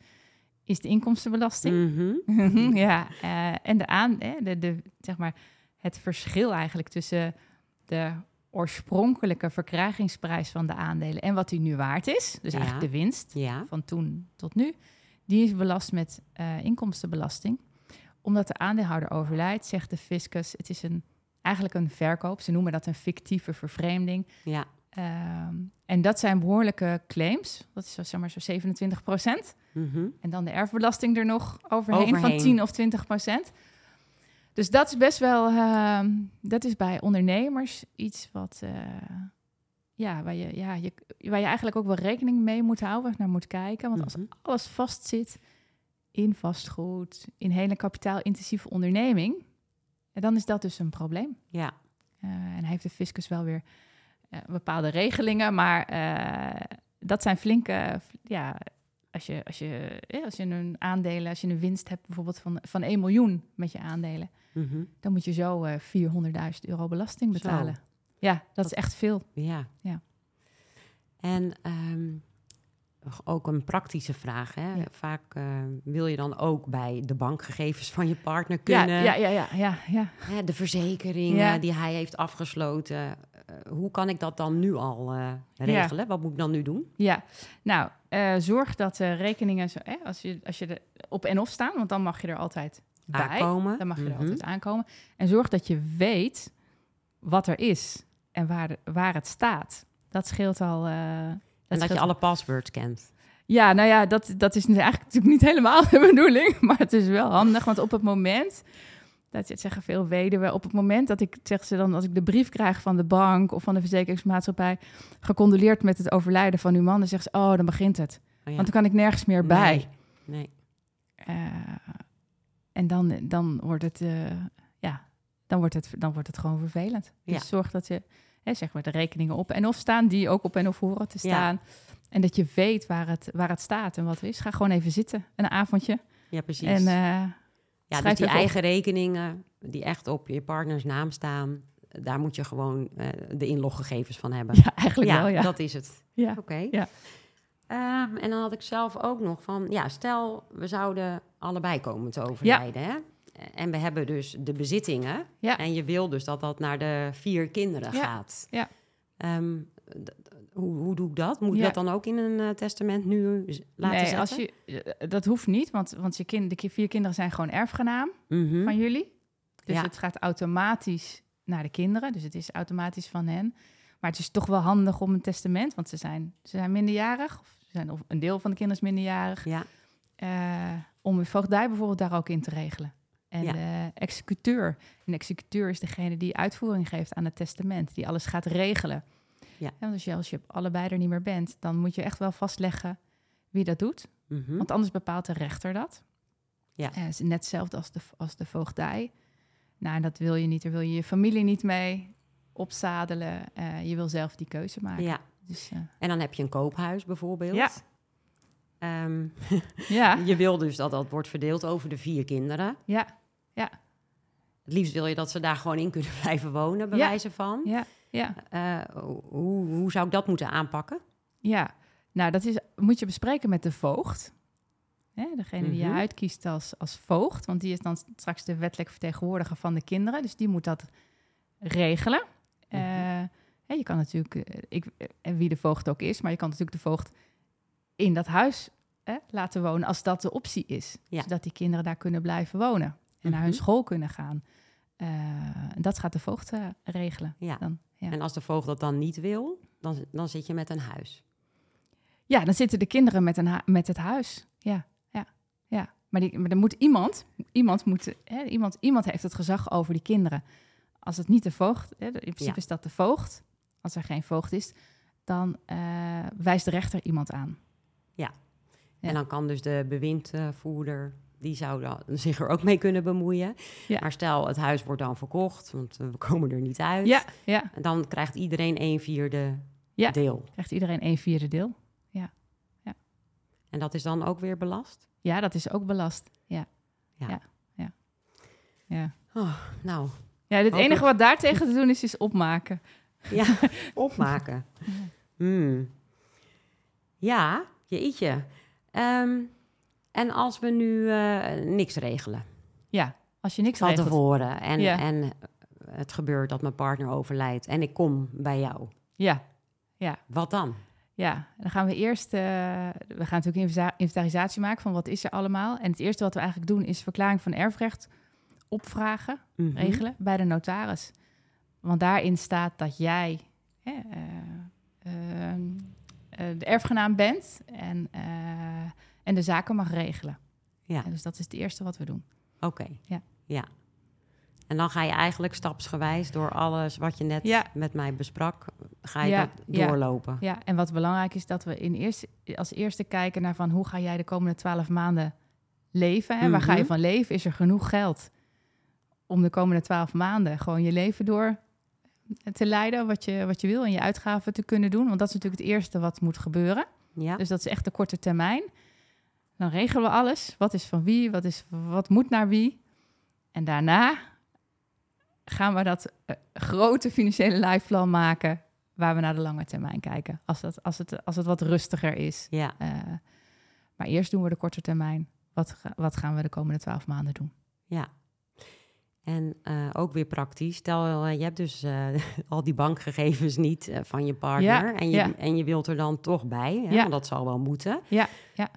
is de inkomstenbelasting. Mhm. ja, eh, en de aan, eh, de, de, zeg maar, het verschil eigenlijk tussen de oorspronkelijke verkrijgingsprijs van de aandelen en wat die nu waard is, dus Ja. eigenlijk de winst Ja. van toen tot nu, die is belast met eh, inkomstenbelasting. Omdat de aandeelhouder overlijdt, zegt de fiscus, het is een, eigenlijk een verkoop. Ze noemen dat een fictieve vervreemding. Ja. Ehm, en dat zijn behoorlijke claims. Dat is zo, zeg maar zo 27 procent. Mhm. En dan de erfbelasting er nog overheen, Overheen. van 10 of 20 procent. Dus dat is best wel, ehm, dat is bij ondernemers iets wat, eh, ja, waar je, ja, je, waar je eigenlijk ook wel rekening mee moet houden, waar je naar moet kijken. Want als Mhm. alles vastzit in vastgoed, in hele kapitaalintensieve onderneming, en dan is dat dus een probleem. Ja. Eh, en heeft de fiscus wel weer eh, bepaalde regelingen, maar eh, dat zijn flinke, ja, als je, als, je, als je een aandelen, als je een winst hebt bijvoorbeeld van, van 1 miljoen met je aandelen, Mhm. dan moet je zo eh 400.000 euro belasting Zo. betalen. Ja, dat, is echt veel. Ja. Ja. En ehm, ook een praktische vraag. Hè? Ja. Vaak eh, wil je dan ook bij de bankgegevens van je partner kunnen. ja, ja, ja, ja, ja. De verzekeringen die hij heeft afgesloten. Eh, hoe kan ik dat dan nu al eh, regelen? Wat moet ik dan nu doen? Ja, nou, zorg dat de rekeningen, zo, als, je, als je er op en of staan, want dan mag je er altijd bij. Aankomen. Dan mag je er Mhm. altijd aankomen. En zorg dat je weet wat er is en waar, waar het staat. Dat scheelt al. En dat je alle passwords kent. Ja, nou ja, dat, dat is nu eigenlijk natuurlijk niet helemaal de bedoeling. Maar het is wel handig, want op het moment... Dat het zeggen veel weduwen. Op het moment dat ik, zeg ze dan, als ik de brief krijg van de bank of van de verzekeringsmaatschappij, gecondoleerd met het overlijden van uw man, dan zegt ze, oh, dan begint het. Oh ja. Want dan kan ik nergens meer bij. Nee. nee. Eh, en dan, dan wordt het, eh, ja, dan wordt het, dan wordt het gewoon vervelend. Dus Ja. zorg dat je, hè, zeg maar, de rekeningen op en of staan, die ook op en of horen te Ja. staan. En dat je weet waar het, waar het staat en wat er is. Ga gewoon even zitten, een avondje. Ja, precies. En eh, ja, dus die op. eigen rekeningen die echt op je partners naam staan, daar moet je gewoon eh, de inloggegevens van hebben. ja, eigenlijk wel, ja. dat is het. ja. Oké. Ja. Ehm, en dan had ik zelf ook nog van, ja, stel we zouden allebei komen te overlijden, hè? En we hebben dus de bezittingen. Ja. En je wil dus dat dat naar de vier kinderen Ja. gaat. Ja. Ehm, hoe, hoe doe ik dat? Moet ik Ja. dat dan ook in een eh, testament nu z- laten nee, zetten? als je, eh, dat hoeft niet, want, want je kind, de vier kinderen zijn gewoon erfgenaam Mhm. van jullie. Dus Ja. het gaat automatisch naar de kinderen. Dus het is automatisch van hen. Maar het is toch wel handig om een testament, want ze zijn, ze zijn minderjarig. Of, ze zijn, of een deel van de kinderen is minderjarig. Ja, eh, om een voogdij bijvoorbeeld daar ook in te regelen. En Ja. de executeur. Een executeur is degene die uitvoering geeft aan het testament, die alles gaat regelen. Ja. want als je, als je allebei er niet meer bent, dan moet je echt wel vastleggen wie dat doet. mhm. Want anders bepaalt de rechter dat. Ja. Is net hetzelfde als de, als de voogdij. Nou, en dat wil je niet. Daar wil je je familie niet mee opzadelen. Eh, je wil zelf die keuze maken. ja. Dus, eh, En dan heb je een koophuis bijvoorbeeld. Ja. Ehm, ja, je wil dus dat dat wordt verdeeld over de vier kinderen. ja, Het liefst wil je dat ze daar gewoon in kunnen blijven wonen, bij Ja. wijze van. ja, ja. Eh, hoe, hoe zou ik dat moeten aanpakken? Ja, nou dat is, moet je bespreken met de voogd. Hè, degene die je Mhm. uitkiest als, als voogd. Want die is dan straks de wettelijk vertegenwoordiger van de kinderen. Dus die moet dat regelen. Mhm. Eh, hè, je kan natuurlijk, eh, ik, en wie de voogd ook is, maar je kan natuurlijk de voogd in dat huis hè, laten wonen als dat de optie is. Ja. Zodat die kinderen daar kunnen blijven wonen en naar hun Mhm. school kunnen gaan. Eh, dat gaat de voogd eh, regelen. Ja. Dan, ja. En als de voogd dat dan niet wil, dan, dan zit je met een huis. Ja, dan zitten de kinderen met, een met het huis. Ja, ja, ja. Maar, die, maar er moet iemand, iemand, moet, hè, iemand, iemand heeft het gezag over die kinderen. Als het niet de voogd, hè, in principe Ja. is dat de voogd. Als er geen voogd is, dan eh, wijst de rechter iemand aan. Ja. En dan kan dus de bewindvoerder, die zou dan zich er ook mee kunnen bemoeien. Ja. Maar stel, het huis wordt dan verkocht, want we komen er niet uit. Ja, ja, En dan krijgt iedereen een vierde Ja. deel. krijgt iedereen een vierde deel. En dat is dan ook weer belast? Ja, dat is ook belast. Ja, Ja. ja, ja. ja. Oh, nou, ja het enige wat daartegen te doen is, is opmaken. ja, opmaken. Hmm. Ja, jeetje. Ehm, en als we nu eh, niks regelen Ja, als je niks van regelt. tevoren en, Ja. en het gebeurt dat mijn partner overlijdt en ik kom bij jou, Ja, wat dan? Ja, dan gaan we eerst, eh, we gaan natuurlijk inventarisatie maken van wat is er allemaal. En het eerste wat we eigenlijk doen is verklaring van erfrecht opvragen, Mhm. regelen bij de notaris. Want daarin staat dat jij hè, eh, ehm, eh, de erfgenaam bent en, eh, en de zaken mag regelen. Ja. En dus dat is het eerste wat we doen. Oké. Ja. ja. En dan ga je eigenlijk stapsgewijs door alles wat je net Ja. met mij besprak, ga je Ja, dat ja. doorlopen. Ja, en wat belangrijk is dat we in eerste, als eerste kijken naar van hoe ga jij de komende twaalf maanden leven en waar ga je Mhm. van leven? Is er genoeg geld om de komende twaalf maanden gewoon je leven door te leiden wat je, wat je wil en je uitgaven te kunnen doen? Want dat is natuurlijk het eerste wat moet gebeuren. Ja. Dus dat is echt de korte termijn. Dan regelen we alles. Wat is van wie? Wat, is, wat moet naar wie? En daarna gaan we dat eh, grote financiële lifeplan maken... waar we naar de lange termijn kijken. Als, dat, als, het, als het wat rustiger is. ja. Eh, maar eerst doen we de korte termijn. Wat, wat gaan we de komende twaalf maanden doen? Ja. En eh, ook weer praktisch. Stel, je hebt dus al die bankgegevens niet van je partner. Ja, en, je, ja. en je wilt er dan toch bij. Hè? Ja. Want dat zal wel moeten. Ja, ja.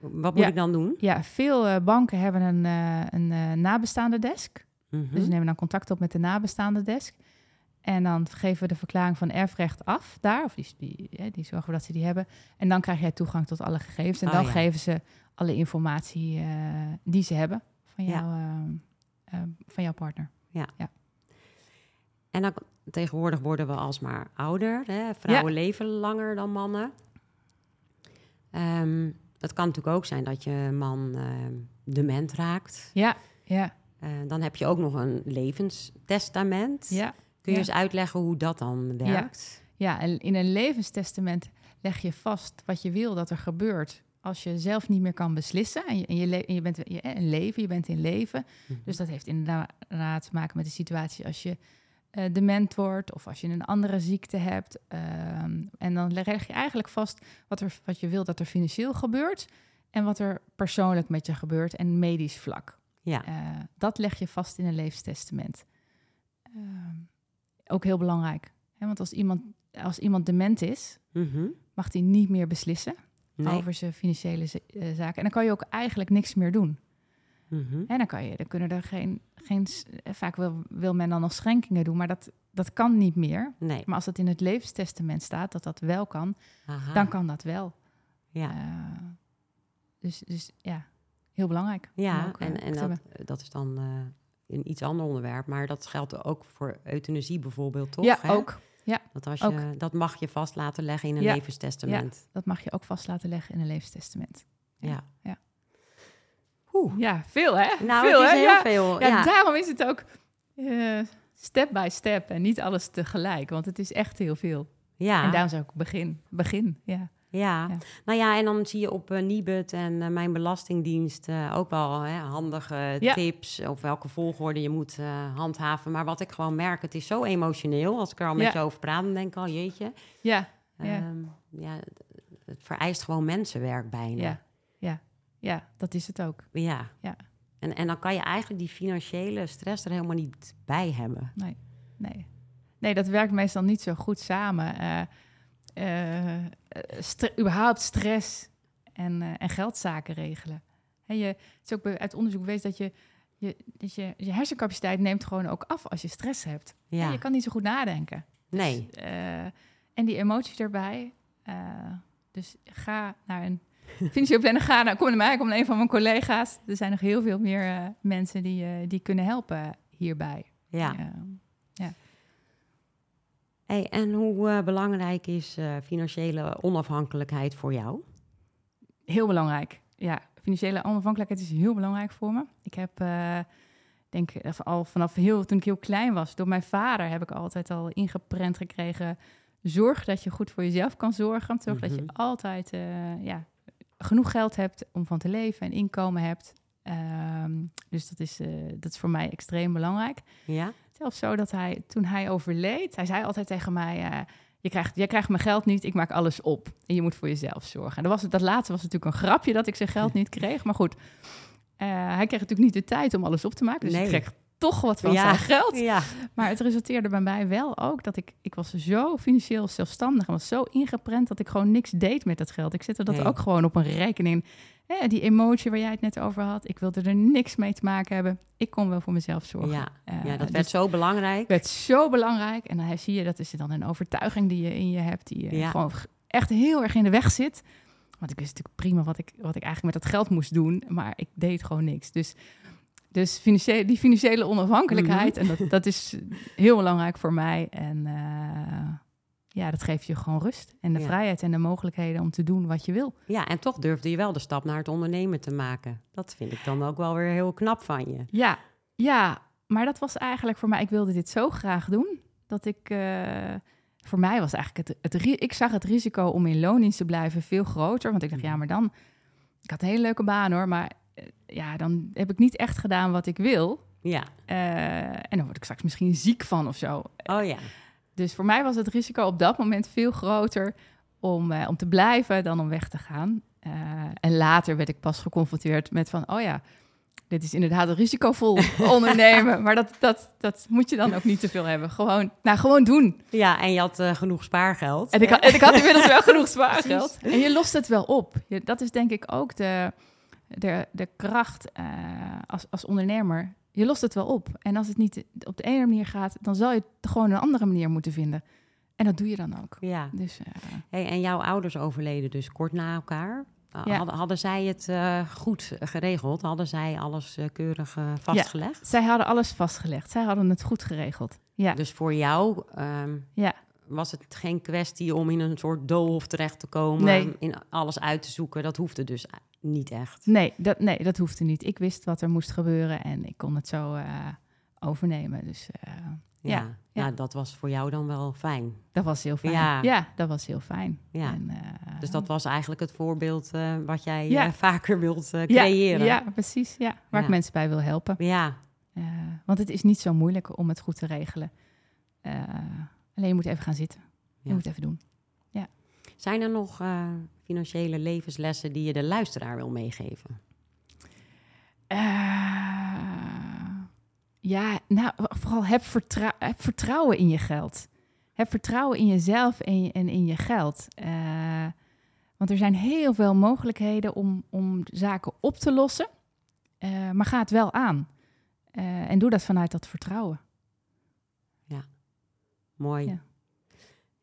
Wat moet Ja. ik dan doen? Ja, veel eh, banken hebben een, eh, een eh, nabestaande desk. Mhm. Dus we nemen dan contact op met de nabestaande desk. En dan geven we de verklaring van erfrecht af daar. Of die, die, die zorgen we dat ze die hebben. En dan krijg jij toegang tot alle gegevens. En Oh, dan ja. geven ze alle informatie die ze hebben van, Ja. jou, van jouw partner. En dan tegenwoordig worden we alsmaar ouder. Hè? Vrouwen leven langer dan mannen. Ehm, het kan natuurlijk ook zijn dat je man ehm, dement raakt. Ja, ja, Eh, dan heb je ook nog een levenstestament. ja. Kun je ja. eens uitleggen hoe dat dan werkt? Ja, en in een levenstestament leg je vast wat je wil dat er gebeurt. Als je zelf niet meer kan beslissen en je, en je, en je bent je, een leven, je bent in leven. Mhm. Dus dat heeft inderdaad te maken met de situatie als je eh, dement wordt of als je een andere ziekte hebt. Ehm, en dan leg je eigenlijk vast wat, er, wat je wil dat er financieel gebeurt en wat er persoonlijk met je gebeurt en medisch vlak. Ja. Eh, dat leg je vast in een levenstestament. Ehm, ook heel belangrijk. Hè? Want als iemand, als iemand dement is, Mhm. mag hij niet meer beslissen Nee. over zijn financiële eh, zaken. En dan kan je ook eigenlijk niks meer doen. Mhm. En dan, kan je, dan kunnen er geen, geen eh, vaak wil, wil men dan nog schenkingen doen, maar dat, dat kan niet meer. Nee. Maar als dat in het levenstestament staat, dat dat wel kan, Aha. dan kan dat wel. Ja, Eh, dus, dus ja, heel belangrijk. ja ook, eh, en, en dat, dat is dan een iets ander onderwerp. Maar dat geldt ook voor euthanasie bijvoorbeeld, toch? ja, hè? ook. Dat, als ook. je, dat mag je vast laten leggen in een Ja, levenstestament. Dat mag je ook vast laten leggen in een levenstestament. Ja. Ja. Oeh. Ja, veel hè? Nou, veel, het is hè? heel ja. veel. Ja, Ja, daarom is het ook eh, step by step en niet alles tegelijk, want het is echt heel veel. ja. En daarom zou ik begin, begin, ja. Ja. Ja. nou ja, en dan zie je op uh, Nibud en eh, mijn belastingdienst ook wel hè, handige Ja. tips op welke volgorde je moet handhaven. Maar wat ik gewoon merk, het is zo emotioneel. Als ik er al met Ja. je over praat, dan denk ik al, jeetje. Ja, Ja. Ehm, ja, het vereist gewoon mensenwerk bijna. ja, ja, ja, dat is het ook. Ja. Ja. En, en dan kan je eigenlijk die financiële stress er helemaal niet bij hebben. Nee, nee. Nee, dat werkt meestal niet zo goed samen. Eh, eh, überhaupt stress en, eh, en geldzaken regelen. Je, het is ook uit onderzoek bewezen dat je, je, dat je, je hersencapaciteit neemt gewoon ook af als je stress hebt. Ja. Je kan niet zo goed nadenken. Nee. Eh, en die emoties erbij. Dus ga naar een financieel planner. Ga naar, kom naar mij, kom naar een van mijn collega's. Er zijn nog heel veel meer eh, mensen die, eh, die kunnen helpen hierbij. Ja. Eh, Hey, en hoe eh, belangrijk is financiële onafhankelijkheid voor jou? heel belangrijk. Ja, financiële onafhankelijkheid is heel belangrijk voor me. Ik heb, denk ik, al vanaf heel, toen ik heel klein was, door mijn vader heb ik altijd al ingeprent gekregen. Zorg dat je goed voor jezelf kan zorgen. Zorg dat je Mhm. altijd ja, genoeg geld hebt om van te leven en inkomen hebt. Ehm, dus dat is, eh, dat is voor mij extreem belangrijk. Ja? Zelfs zo dat hij, toen hij overleed, hij zei altijd tegen mij... eh, je krijgt, jij krijgt mijn geld niet, ik maak alles op. En je moet voor jezelf zorgen. En dat, was, dat laatste was natuurlijk een grapje dat ik zijn geld niet kreeg. Maar goed, eh, hij kreeg natuurlijk niet de tijd om alles op te maken. Dus Nee. ik kreeg toch wat van Ja. zijn geld. Ja. Maar het resulteerde bij mij wel ook dat ik... Ik was zo financieel zelfstandig en was zo ingeprent... dat ik gewoon niks deed met dat geld. Ik zette dat Nee. ook gewoon op een rekening. Hè, die emotie waar jij het net over had. Ik wilde er niks mee te maken hebben. Ik kon wel voor mezelf zorgen. Ja. Eh, ja, dat dus werd zo belangrijk. werd zo belangrijk. En dan zie je, dat is dan een overtuiging die je in je hebt, die je Ja. gewoon echt heel erg in de weg zit. Want ik wist natuurlijk prima wat ik, wat ik eigenlijk met dat geld moest doen, maar ik deed gewoon niks. Dus, dus financiële, die financiële onafhankelijkheid, Mhm. en dat, dat is heel belangrijk voor mij. En eh, ja, dat geeft je gewoon rust en de Ja. vrijheid en de mogelijkheden om te doen wat je wil. Ja, en toch durfde je wel de stap naar het ondernemen te maken. Dat vind ik dan ook wel weer heel knap van je. Ja, ja, maar dat was eigenlijk voor mij, ik wilde dit zo graag doen, dat ik, eh, voor mij was eigenlijk het, het, ik zag het risico om in loondienst te blijven veel groter, want ik dacht, ja, maar dan, ik had een hele leuke baan hoor, maar ja, dan heb ik niet echt gedaan wat ik wil. Ja. Eh, en dan word ik straks misschien ziek van of zo. Oh ja. Dus voor mij was het risico op dat moment veel groter om, eh, om te blijven dan om weg te gaan. Eh, en later werd ik pas geconfronteerd met van, oh ja, dit is inderdaad een risicovol ondernemen. Maar dat, dat, dat moet je dan ook niet te veel hebben. Gewoon, nou, gewoon doen. Ja, en je had eh, genoeg spaargeld. En ik, had, en ik had inmiddels wel genoeg spaargeld. En je lost het wel op. Je, dat is denk ik ook de, de, de kracht eh, als, als ondernemer. Je lost het wel op. En als het niet op de ene manier gaat, dan zal je het gewoon een andere manier moeten vinden. En dat doe je dan ook. Ja. Dus eh, Hey, en jouw ouders overleden dus kort na elkaar. Ja. hadden, hadden zij het eh, goed geregeld? Hadden zij alles keurig vastgelegd? zij hadden alles vastgelegd. Zij hadden het goed geregeld. Ja, Dus voor jou ehm, ja. Was het geen kwestie om in een soort doolhof terecht te komen, Nee. in alles uit te zoeken. Dat hoefde dus niet echt. Nee, dat, nee, dat hoefde niet. Ik wist wat er moest gebeuren en ik kon het zo eh, overnemen. Dus eh, Ja, Ja, ja. Nou, dat was voor jou dan wel fijn. dat was heel fijn. Ja. Ja, dat was heel fijn. Ja. En, eh, Dus dat was eigenlijk het voorbeeld wat jij Ja. vaker wilt creëren. Ja, precies. Ja, waar ik mensen bij wil helpen. Ja, want het is niet zo moeilijk om het goed te regelen. Alleen je moet even gaan zitten. Je Ja. moet even doen. Zijn er nog eh, financiële levenslessen die je de luisteraar wil meegeven? Eh, ja, nou, vooral heb, vertrou- heb vertrouwen in je geld. Heb vertrouwen in jezelf en, in je geld. Eh, want er zijn heel veel mogelijkheden om, om zaken op te lossen. Maar ga het wel aan. En doe dat vanuit dat vertrouwen. Mooi. Ja.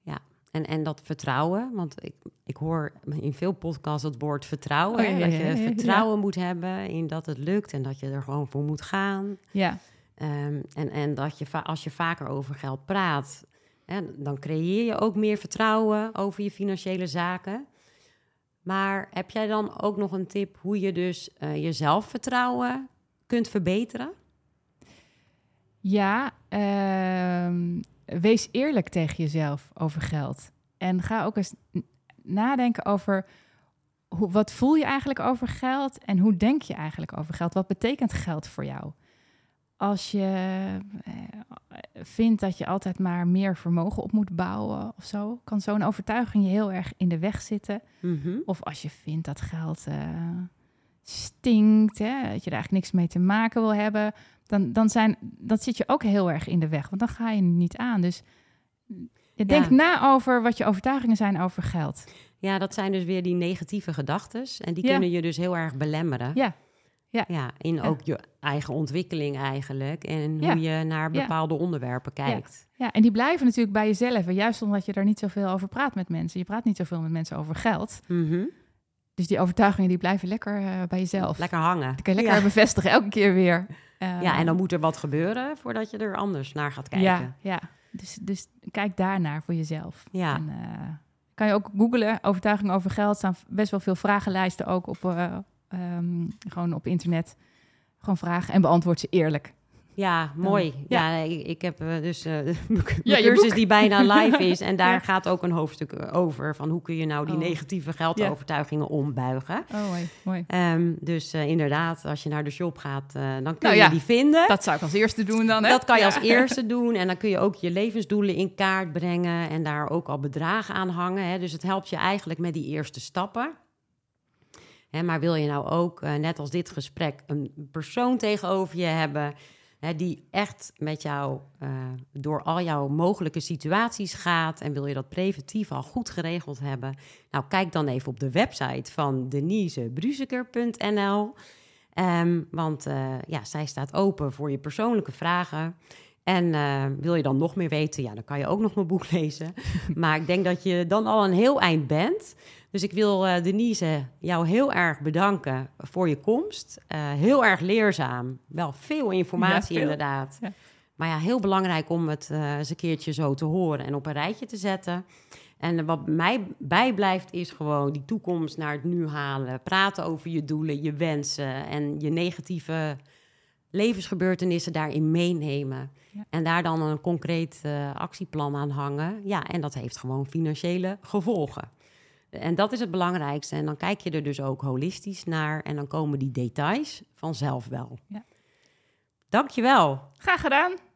Ja. En, en dat vertrouwen, want ik, ik hoor in veel podcasts het woord vertrouwen. Oh, ja, dat je vertrouwen moet hebben in dat het lukt en dat je er gewoon voor moet gaan. Ja, Ehm, en, en dat je als je vaker over geld praat, hè, dan creëer je ook meer vertrouwen over je financiële zaken. Maar heb jij dan ook nog een tip hoe je dus eh, je zelfvertrouwen kunt verbeteren? ja ehm, wees eerlijk tegen jezelf over geld. En ga ook eens nadenken over hoe, wat voel je eigenlijk over geld en hoe denk je eigenlijk over geld? Wat betekent geld voor jou? Als je eh, vindt dat je altijd maar meer vermogen op moet bouwen of zo, kan zo'n overtuiging je heel erg in de weg zitten. Mhm. Of als je vindt dat geld eh, stinkt, hè, dat je er eigenlijk niks mee te maken wil hebben, dan, dan, zijn, dat zit je ook heel erg in de weg, want dan ga je niet aan. Dus je denkt Ja. na over wat je overtuigingen zijn over geld. Ja, dat zijn dus weer die negatieve gedachten. En die Ja. kunnen je dus heel erg belemmeren. Ja. Ja. ja in Ja. ook je eigen ontwikkeling eigenlijk. En Ja. hoe je naar bepaalde onderwerpen kijkt. Ja, en die blijven natuurlijk bij jezelf. En juist omdat je daar niet zoveel over praat met mensen. Je praat niet zoveel met mensen over geld. Mhm. Dus die overtuigingen die blijven lekker eh, bij jezelf. Lekker hangen. Die kan je lekker Ja. bevestigen, elke keer weer. Eh, Ja, en dan moet er wat gebeuren voordat je er anders naar gaat kijken. Ja, ja. Dus, dus kijk daarnaar voor jezelf. Ja. En, eh, kan je ook googlen, overtuiging over geld. Er staan best wel veel vragenlijsten ook op, eh, ehm, gewoon op internet. Gewoon vragen en beantwoord ze eerlijk. Ja, mooi. ja. Ja, ik, ik heb eh, dus je cursus boek. die bijna live is. En daar Ja. gaat ook een hoofdstuk over. Van hoe kun je nou die Oh. negatieve geldovertuigingen ombuigen. Oh, mooi. mooi. Ehm, dus eh, inderdaad, als je naar de shop gaat, dan kun Nou je die vinden. Dat zou ik als eerste doen dan, hè? Dat kan je als eerste doen. En dan kun je ook je levensdoelen in kaart brengen en daar ook al bedragen aan hangen. Hè. Dus het helpt je eigenlijk met die eerste stappen. Hè, maar wil je nou ook, net als dit gesprek, een persoon tegenover je hebben... Hè, die echt met jou eh, door al jouw mogelijke situaties gaat... en wil je dat preventief al goed geregeld hebben... nou, kijk dan even op de website van denisebruzeker.nl... Ehm, want eh, ja, zij staat open voor je persoonlijke vragen. En eh, wil je dan nog meer weten, ja, dan kan je ook nog mijn boek lezen. maar ik denk dat je dan al een heel eind bent. Dus ik wil eh, Denise jou heel erg bedanken voor je komst. Eh, heel erg leerzaam. Wel veel informatie Ja, veel. inderdaad. Ja. Maar ja, heel belangrijk om het eh, eens een keertje zo te horen en op een rijtje te zetten. En wat mij bijblijft is gewoon die toekomst naar het nu halen. Praten over je doelen, je wensen en je negatieve levensgebeurtenissen daarin meenemen. Ja. En daar dan een concreet actieplan aan hangen. Ja, en dat heeft gewoon financiële gevolgen. En dat is het belangrijkste. En dan kijk je er dus ook holistisch naar. En dan komen die details vanzelf wel. Ja. Dankjewel. Graag gedaan.